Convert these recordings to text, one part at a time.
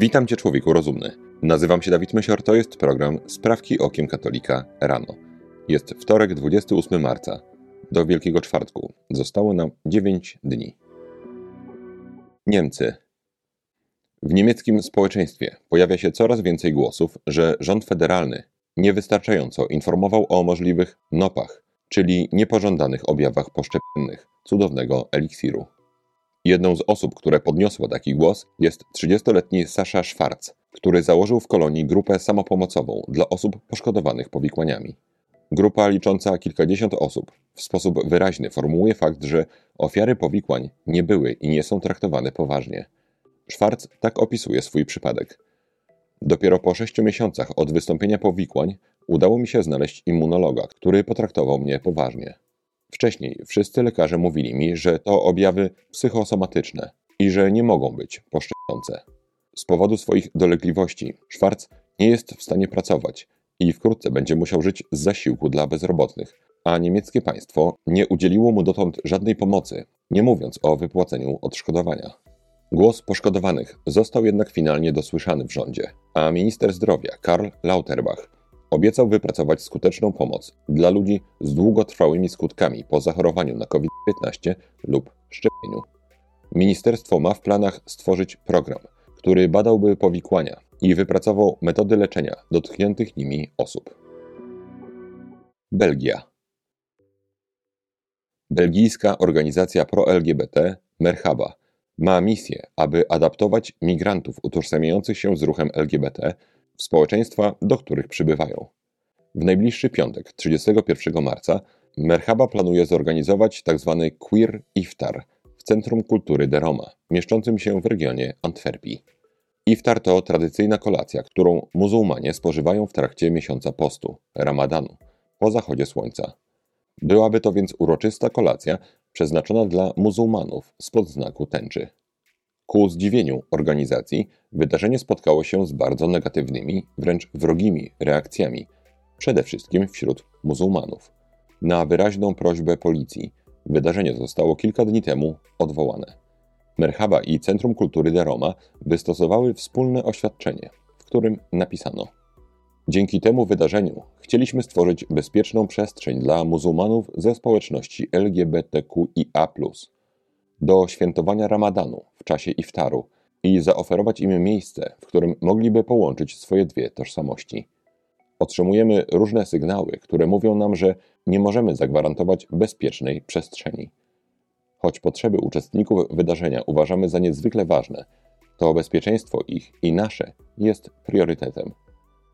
Witam Cię, człowieku rozumny. Nazywam się Dawid Mysior, to jest program Sprawki Okiem Katolika rano. Jest wtorek, 28 marca. Do Wielkiego Czwartku zostało nam 9 dni. Niemcy. W niemieckim społeczeństwie pojawia się coraz więcej głosów, że rząd federalny niewystarczająco informował o możliwych nopach, czyli niepożądanych objawach poszczepiennych cudownego eliksiru. Jedną z osób, które podniosło taki głos, jest 30-letni Sasza Schwarz, który założył w kolonii grupę samopomocową dla osób poszkodowanych powikłaniami. Grupa licząca kilkadziesiąt osób w sposób wyraźny formułuje fakt, że ofiary powikłań nie były i nie są traktowane poważnie. Schwarz tak opisuje swój przypadek. Dopiero po sześciu miesiącach od wystąpienia powikłań udało mi się znaleźć immunologa, który potraktował mnie poważnie. Wcześniej wszyscy lekarze mówili mi, że to objawy psychosomatyczne i że nie mogą być poszczepiące. Z powodu swoich dolegliwości Schwarz nie jest w stanie pracować i wkrótce będzie musiał żyć z zasiłku dla bezrobotnych, a niemieckie państwo nie udzieliło mu dotąd żadnej pomocy, nie mówiąc o wypłaceniu odszkodowania. Głos poszkodowanych został jednak finalnie dosłyszany w rządzie, a minister zdrowia Karl Lauterbach obiecał wypracować skuteczną pomoc dla ludzi z długotrwałymi skutkami po zachorowaniu na COVID-19 lub szczepieniu. Ministerstwo ma w planach stworzyć program, który badałby powikłania i wypracował metody leczenia dotkniętych nimi osób. Belgia. Belgijska organizacja pro-LGBT Merhaba ma misję, aby adaptować migrantów utożsamiających się z ruchem LGBT społeczeństwa, do których przybywają. W najbliższy piątek, 31 marca, Merhaba planuje zorganizować tzw. Tak Queer Iftar w Centrum Kultury de Roma, mieszczącym się w regionie Antwerpii. Iftar to tradycyjna kolacja, którą muzułmanie spożywają w trakcie miesiąca postu, ramadanu, po zachodzie słońca. Byłaby to więc uroczysta kolacja przeznaczona dla muzułmanów spod znaku tęczy. Ku zdziwieniu organizacji, wydarzenie spotkało się z bardzo negatywnymi, wręcz wrogimi reakcjami, przede wszystkim wśród muzułmanów. Na wyraźną prośbę policji, wydarzenie zostało kilka dni temu odwołane. Merhaba i Centrum Kultury de Roma wystosowały wspólne oświadczenie, w którym napisano: Dzięki temu wydarzeniu chcieliśmy stworzyć bezpieczną przestrzeń dla muzułmanów ze społeczności LGBTQIA, do świętowania Ramadanu czasie iftaru i zaoferować im miejsce, w którym mogliby połączyć swoje dwie tożsamości. Otrzymujemy różne sygnały, które mówią nam, że nie możemy zagwarantować bezpiecznej przestrzeni. Choć potrzeby uczestników wydarzenia uważamy za niezwykle ważne, to bezpieczeństwo ich i nasze jest priorytetem.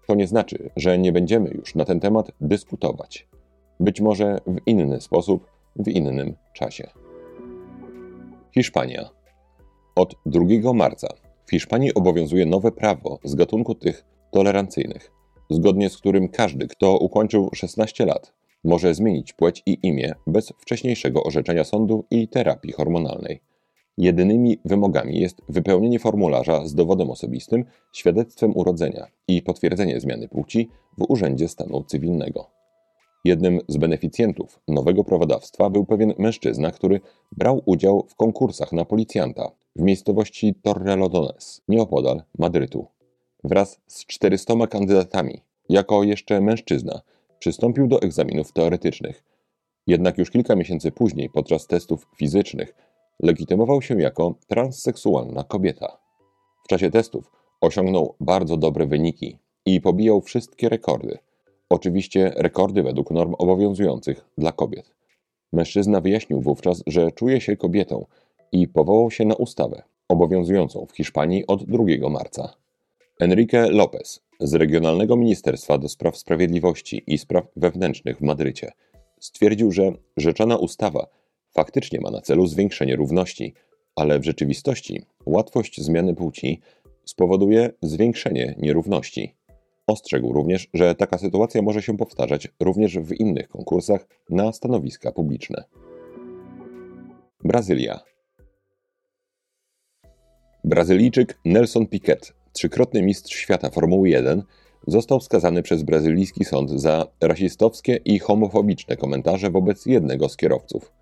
To nie znaczy, że nie będziemy już na ten temat dyskutować. Być może w inny sposób, w innym czasie. Hiszpania. Od 2 marca w Hiszpanii obowiązuje nowe prawo z gatunku tych tolerancyjnych, zgodnie z którym każdy, kto ukończył 16 lat, może zmienić płeć i imię bez wcześniejszego orzeczenia sądu i terapii hormonalnej. Jedynymi wymogami jest wypełnienie formularza z dowodem osobistym, świadectwem urodzenia i potwierdzenie zmiany płci w Urzędzie Stanu Cywilnego. Jednym z beneficjentów nowego prawodawstwa był pewien mężczyzna, który brał udział w konkursach na policjanta w miejscowości Torrelodones, nieopodal Madrytu. Wraz z 400 kandydatami, jako jeszcze mężczyzna, przystąpił do egzaminów teoretycznych. Jednak już kilka miesięcy później, podczas testów fizycznych, legitymował się jako transseksualna kobieta. W czasie testów osiągnął bardzo dobre wyniki i pobijał wszystkie rekordy. Oczywiście rekordy według norm obowiązujących dla kobiet. Mężczyzna wyjaśnił wówczas, że czuje się kobietą i powołał się na ustawę obowiązującą w Hiszpanii od 2 marca. Enrique López z Regionalnego Ministerstwa do Spraw Sprawiedliwości i Spraw Wewnętrznych w Madrycie stwierdził, że rzeczona ustawa faktycznie ma na celu zwiększenie równości, ale w rzeczywistości łatwość zmiany płci spowoduje zwiększenie nierówności. Ostrzegł również, że taka sytuacja może się powtarzać również w innych konkursach na stanowiska publiczne. Brazylia. Brazylijczyk Nelson Piquet, trzykrotny mistrz świata Formuły 1, został skazany przez brazylijski sąd za rasistowskie i homofobiczne komentarze wobec jednego z kierowców.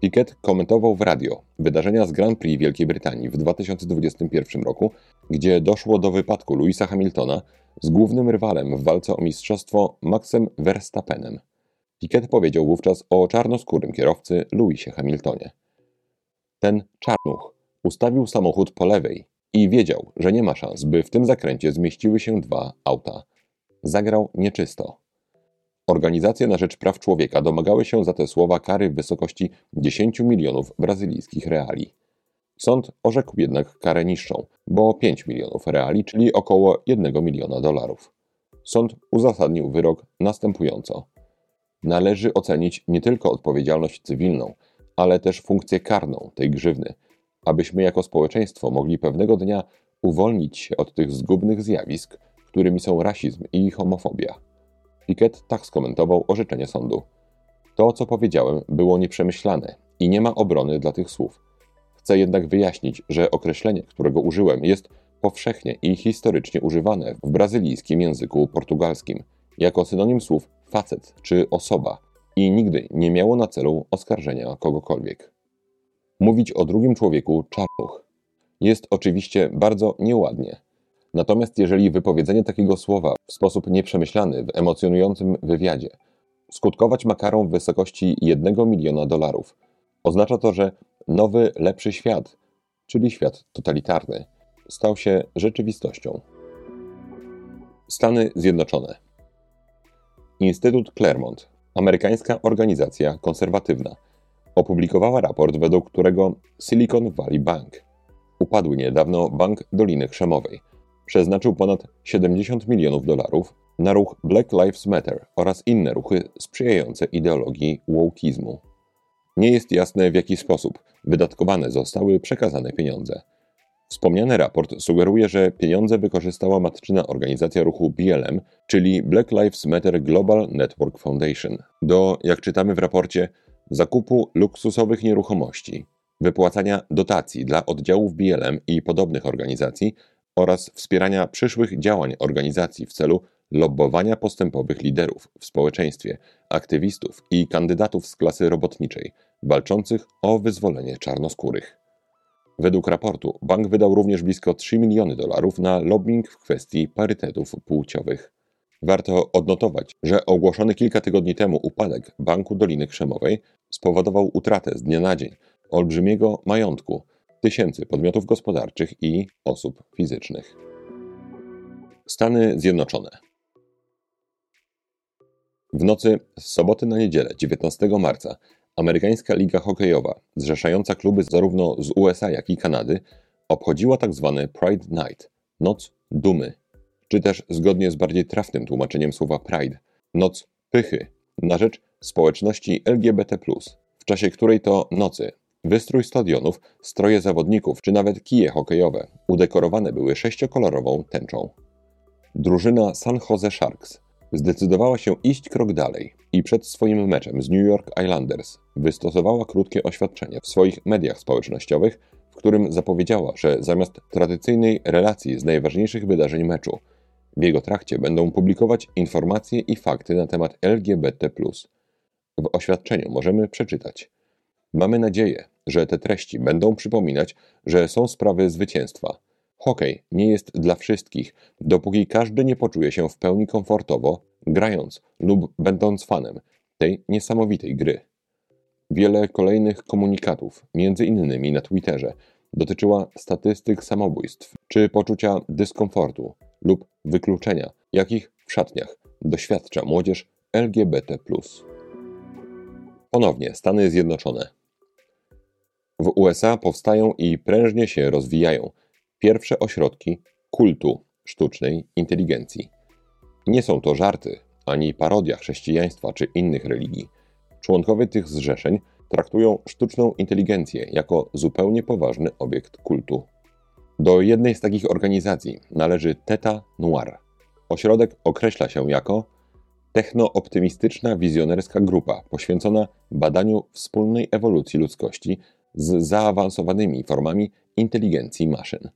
Piquet komentował w radio wydarzenia z Grand Prix Wielkiej Brytanii w 2021 roku, gdzie doszło do wypadku Louisa Hamiltona z głównym rywalem w walce o mistrzostwo Maxem Verstappenem. Piquet powiedział wówczas o czarnoskórym kierowcy Louisie Hamiltonie. Ten czarnuch ustawił samochód po lewej i wiedział, że nie ma szans, by w tym zakręcie zmieściły się dwa auta. Zagrał nieczysto. Organizacje na rzecz praw człowieka domagały się za te słowa kary w wysokości 10 milionów brazylijskich reali. Sąd orzekł jednak karę niższą, bo 5 milionów reali, czyli około 1 miliona dolarów. Sąd uzasadnił wyrok następująco. Należy ocenić nie tylko odpowiedzialność cywilną, ale też funkcję karną tej grzywny, abyśmy jako społeczeństwo mogli pewnego dnia uwolnić się od tych zgubnych zjawisk, którymi są rasizm i homofobia. Piquet tak skomentował orzeczenie sądu. To, co powiedziałem, było nieprzemyślane i nie ma obrony dla tych słów. Chcę jednak wyjaśnić, że określenie, którego użyłem, jest powszechnie i historycznie używane w brazylijskim języku portugalskim jako synonim słów facet czy osoba i nigdy nie miało na celu oskarżenia kogokolwiek. Mówić o drugim człowieku czarnuch jest oczywiście bardzo nieładnie. Natomiast jeżeli wypowiedzenie takiego słowa w sposób nieprzemyślany w emocjonującym wywiadzie skutkować ma karą w wysokości 1 miliona dolarów, oznacza to, że nowy, lepszy świat, czyli świat totalitarny, stał się rzeczywistością. Stany Zjednoczone. Instytut Claremont, amerykańska organizacja konserwatywna, opublikowała raport, według którego Silicon Valley Bank, upadły niedawno Bank Doliny Krzemowej, przeznaczył ponad 70 milionów dolarów na ruch Black Lives Matter oraz inne ruchy sprzyjające ideologii wokeizmu. Nie jest jasne, w jaki sposób wydatkowane zostały przekazane pieniądze. Wspomniany raport sugeruje, że pieniądze wykorzystała matczyna organizacja ruchu BLM, czyli Black Lives Matter Global Network Foundation, do, jak czytamy w raporcie, zakupu luksusowych nieruchomości, wypłacania dotacji dla oddziałów BLM i podobnych organizacji oraz wspierania przyszłych działań organizacji w celu lobbowania postępowych liderów w społeczeństwie, aktywistów i kandydatów z klasy robotniczej walczących o wyzwolenie czarnoskórych. Według raportu bank wydał również blisko 3 miliony dolarów na lobbying w kwestii parytetów płciowych. Warto odnotować, że ogłoszony kilka tygodni temu upadek Banku Doliny Krzemowej spowodował utratę z dnia na dzień olbrzymiego majątku tysięcy podmiotów gospodarczych i osób fizycznych. Stany Zjednoczone. W nocy z soboty na niedzielę 19 marca Amerykańska Liga Hokejowa, zrzeszająca kluby zarówno z USA, jak i Kanady, obchodziła tzw. Tak Pride Night Noc Dumy, czy też zgodnie z bardziej trafnym tłumaczeniem słowa Pride Noc Pychy na rzecz społeczności LGBT, w czasie której to nocy wystrój stadionów, stroje zawodników czy nawet kije hokejowe udekorowane były sześciokolorową tęczą. Drużyna San Jose Sharks zdecydowała się iść krok dalej i przed swoim meczem z New York Islanders wystosowała krótkie oświadczenie w swoich mediach społecznościowych, w którym zapowiedziała, że zamiast tradycyjnej relacji z najważniejszych wydarzeń meczu, w jego trakcie będą publikować informacje i fakty na temat LGBT. W oświadczeniu możemy przeczytać: Mamy nadzieję, że te treści będą przypominać, że są sprawy zwycięstwa Hokej nie jest dla wszystkich, dopóki każdy nie poczuje się w pełni komfortowo, grając lub będąc fanem tej niesamowitej gry. Wiele kolejnych komunikatów, między innymi na Twitterze, dotyczyła statystyk samobójstw czy poczucia dyskomfortu lub wykluczenia, jakich w szatniach doświadcza młodzież LGBT. Ponownie Stany Zjednoczone. W USA powstają i prężnie się rozwijają pierwsze ośrodki kultu sztucznej inteligencji. Nie są to żarty ani parodia chrześcijaństwa czy innych religii. Członkowie tych zrzeszeń traktują sztuczną inteligencję jako zupełnie poważny obiekt kultu. Do jednej z takich organizacji należy Teta Noir. Ośrodek określa się jako techno-optymistyczna wizjonerska grupa poświęcona badaniu wspólnej ewolucji ludzkości z zaawansowanymi formami inteligencji maszyn.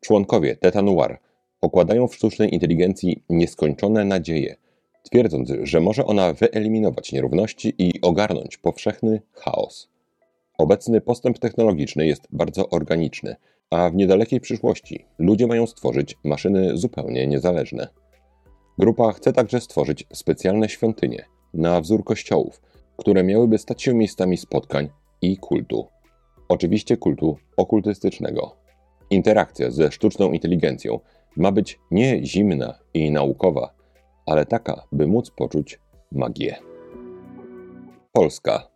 Członkowie Teta Noir pokładają w sztucznej inteligencji nieskończone nadzieje, twierdząc, że może ona wyeliminować nierówności i ogarnąć powszechny chaos. Obecny postęp technologiczny jest bardzo organiczny, a w niedalekiej przyszłości ludzie mają stworzyć maszyny zupełnie niezależne. Grupa chce także stworzyć specjalne świątynie na wzór kościołów, które miałyby stać się miejscami spotkań i kultu. Oczywiście kultu okultystycznego. Interakcja ze sztuczną inteligencją ma być nie zimna i naukowa, ale taka, by móc poczuć magię. Polska.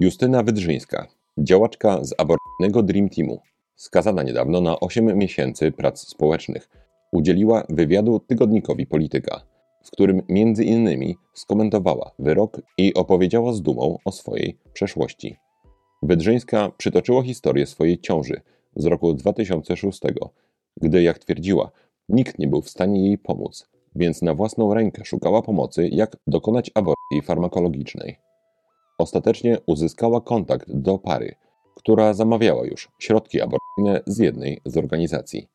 Justyna Wydrzyńska, działaczka z aborcyjnego Dream Teamu, skazana niedawno na 8 miesięcy prac społecznych, udzieliła wywiadu tygodnikowi Polityka, w którym między innymi skomentowała wyrok i opowiedziała z dumą o swojej przeszłości. Wydrzyńska przytoczyła historię swojej ciąży z roku 2006, gdy, jak twierdziła, nikt nie był w stanie jej pomóc, więc na własną rękę szukała pomocy, jak dokonać aborcji farmakologicznej. Ostatecznie uzyskała kontakt do pary, która zamawiała już środki aborcyjne z jednej z organizacji.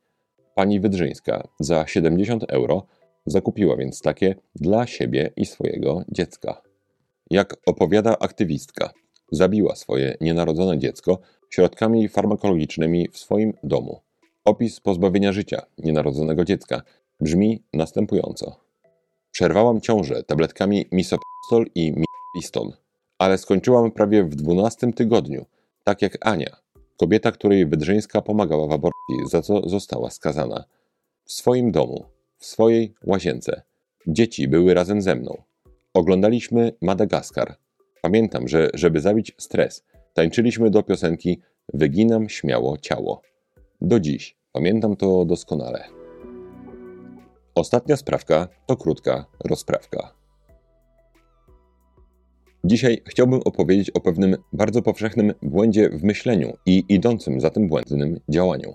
Pani Wydrzyńska za 70 euro zakupiła więc takie dla siebie i swojego dziecka. Jak opowiada aktywistka, zabiła swoje nienarodzone dziecko środkami farmakologicznymi w swoim domu. Opis pozbawienia życia nienarodzonego dziecka brzmi następująco. Przerwałam ciążę tabletkami misopostol i mispiston, ale skończyłam prawie w dwunastym tygodniu, tak jak Ania, kobieta, której Wydrzyńska pomagała w aborcji, za co została skazana. W swoim domu, w swojej łazience. Dzieci były razem ze mną. Oglądaliśmy Madagaskar. Pamiętam, że żeby zabić stres, tańczyliśmy do piosenki Wyginam śmiało ciało. Do dziś pamiętam to doskonale. Ostatnia sprawka to krótka rozprawka. Dzisiaj chciałbym opowiedzieć o pewnym bardzo powszechnym błędzie w myśleniu i idącym za tym błędnym działaniu.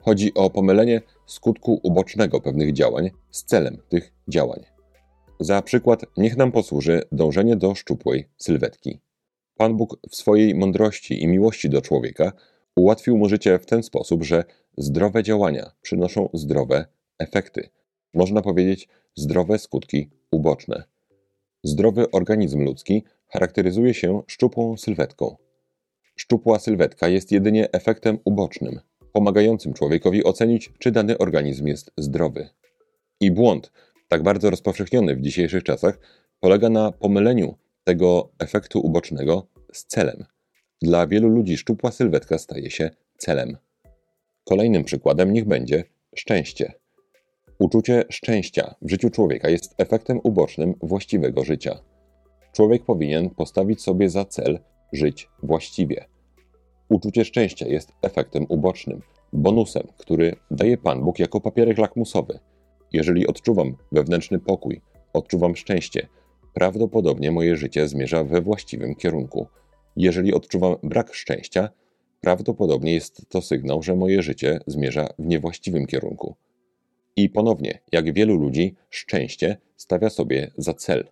Chodzi o pomylenie skutku ubocznego pewnych działań z celem tych działań. Za przykład niech nam posłuży dążenie do szczupłej sylwetki. Pan Bóg w swojej mądrości i miłości do człowieka ułatwił mu życie w ten sposób, że zdrowe działania przynoszą zdrowe efekty. Można powiedzieć zdrowe skutki uboczne. Zdrowy organizm ludzki charakteryzuje się szczupłą sylwetką. Szczupła sylwetka jest jedynie efektem ubocznym, pomagającym człowiekowi ocenić, czy dany organizm jest zdrowy. I błąd, tak bardzo rozpowszechniony w dzisiejszych czasach, polega na pomyleniu tego efektu ubocznego z celem. Dla wielu ludzi szczupła sylwetka staje się celem. Kolejnym przykładem niech będzie szczęście. Uczucie szczęścia w życiu człowieka jest efektem ubocznym właściwego życia. Człowiek powinien postawić sobie za cel żyć właściwie. Uczucie szczęścia jest efektem ubocznym, bonusem, który daje Pan Bóg jako papierek lakmusowy. Jeżeli odczuwam wewnętrzny pokój, odczuwam szczęście, prawdopodobnie moje życie zmierza we właściwym kierunku. Jeżeli odczuwam brak szczęścia, prawdopodobnie jest to sygnał, że moje życie zmierza w niewłaściwym kierunku. I ponownie, jak wielu ludzi, szczęście stawia sobie za cel.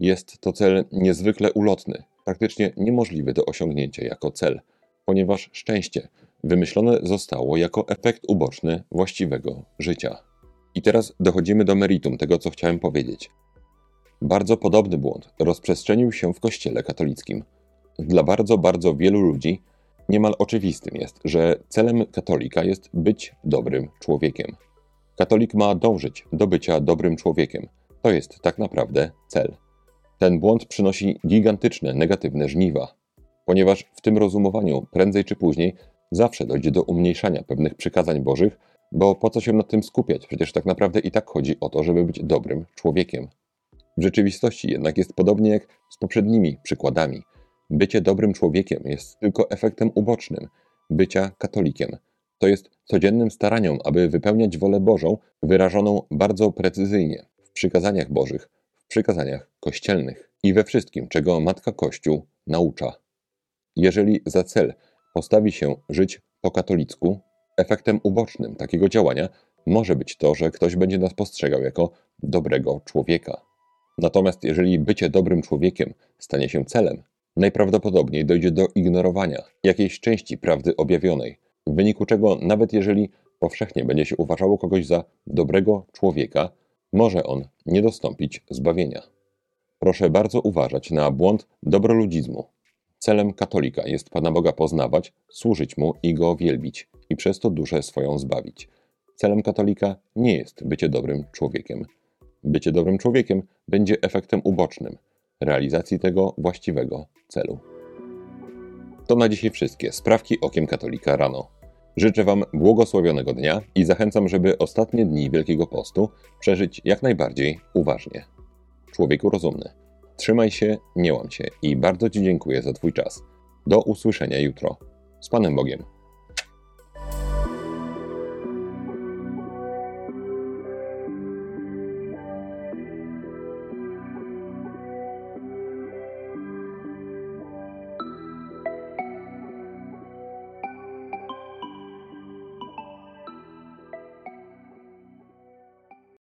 Jest to cel niezwykle ulotny, praktycznie niemożliwy do osiągnięcia jako cel, ponieważ szczęście wymyślone zostało jako efekt uboczny właściwego życia. I teraz dochodzimy do meritum tego, co chciałem powiedzieć. Bardzo podobny błąd rozprzestrzenił się w Kościele katolickim. Dla bardzo, bardzo wielu ludzi niemal oczywistym jest, że celem katolika jest być dobrym człowiekiem. Katolik ma dążyć do bycia dobrym człowiekiem. To jest tak naprawdę cel. Ten błąd przynosi gigantyczne negatywne żniwa, ponieważ w tym rozumowaniu prędzej czy później zawsze dojdzie do umniejszania pewnych przykazań Bożych, bo po co się nad tym skupiać? Przecież tak naprawdę i tak chodzi o to, żeby być dobrym człowiekiem. W rzeczywistości jednak jest podobnie jak z poprzednimi przykładami. Bycie dobrym człowiekiem jest tylko efektem ubocznym bycia katolikiem. To jest codziennym staraniem, aby wypełniać wolę Bożą, wyrażoną bardzo precyzyjnie w przykazaniach Bożych, w przykazaniach kościelnych i we wszystkim, czego Matka Kościół naucza. Jeżeli za cel postawi się żyć po katolicku, efektem ubocznym takiego działania może być to, że ktoś będzie nas postrzegał jako dobrego człowieka. Natomiast jeżeli bycie dobrym człowiekiem stanie się celem, najprawdopodobniej dojdzie do ignorowania jakiejś części prawdy objawionej, w wyniku czego nawet jeżeli powszechnie będzie się uważało kogoś za dobrego człowieka, może on nie dostąpić zbawienia. Proszę bardzo uważać na błąd dobroludzizmu. Celem katolika jest Pana Boga poznawać, służyć Mu i Go wielbić, i przez to duszę swoją zbawić. Celem katolika nie jest bycie dobrym człowiekiem. Bycie dobrym człowiekiem będzie efektem ubocznym realizacji tego właściwego celu. To na dzisiaj wszystkie sprawki okiem katolika rano. Życzę Wam błogosławionego dnia i zachęcam, żeby ostatnie dni Wielkiego Postu przeżyć jak najbardziej uważnie. Człowieku rozumny, trzymaj się, nie łam się i bardzo Ci dziękuję za Twój czas. Do usłyszenia jutro. Z Panem Bogiem.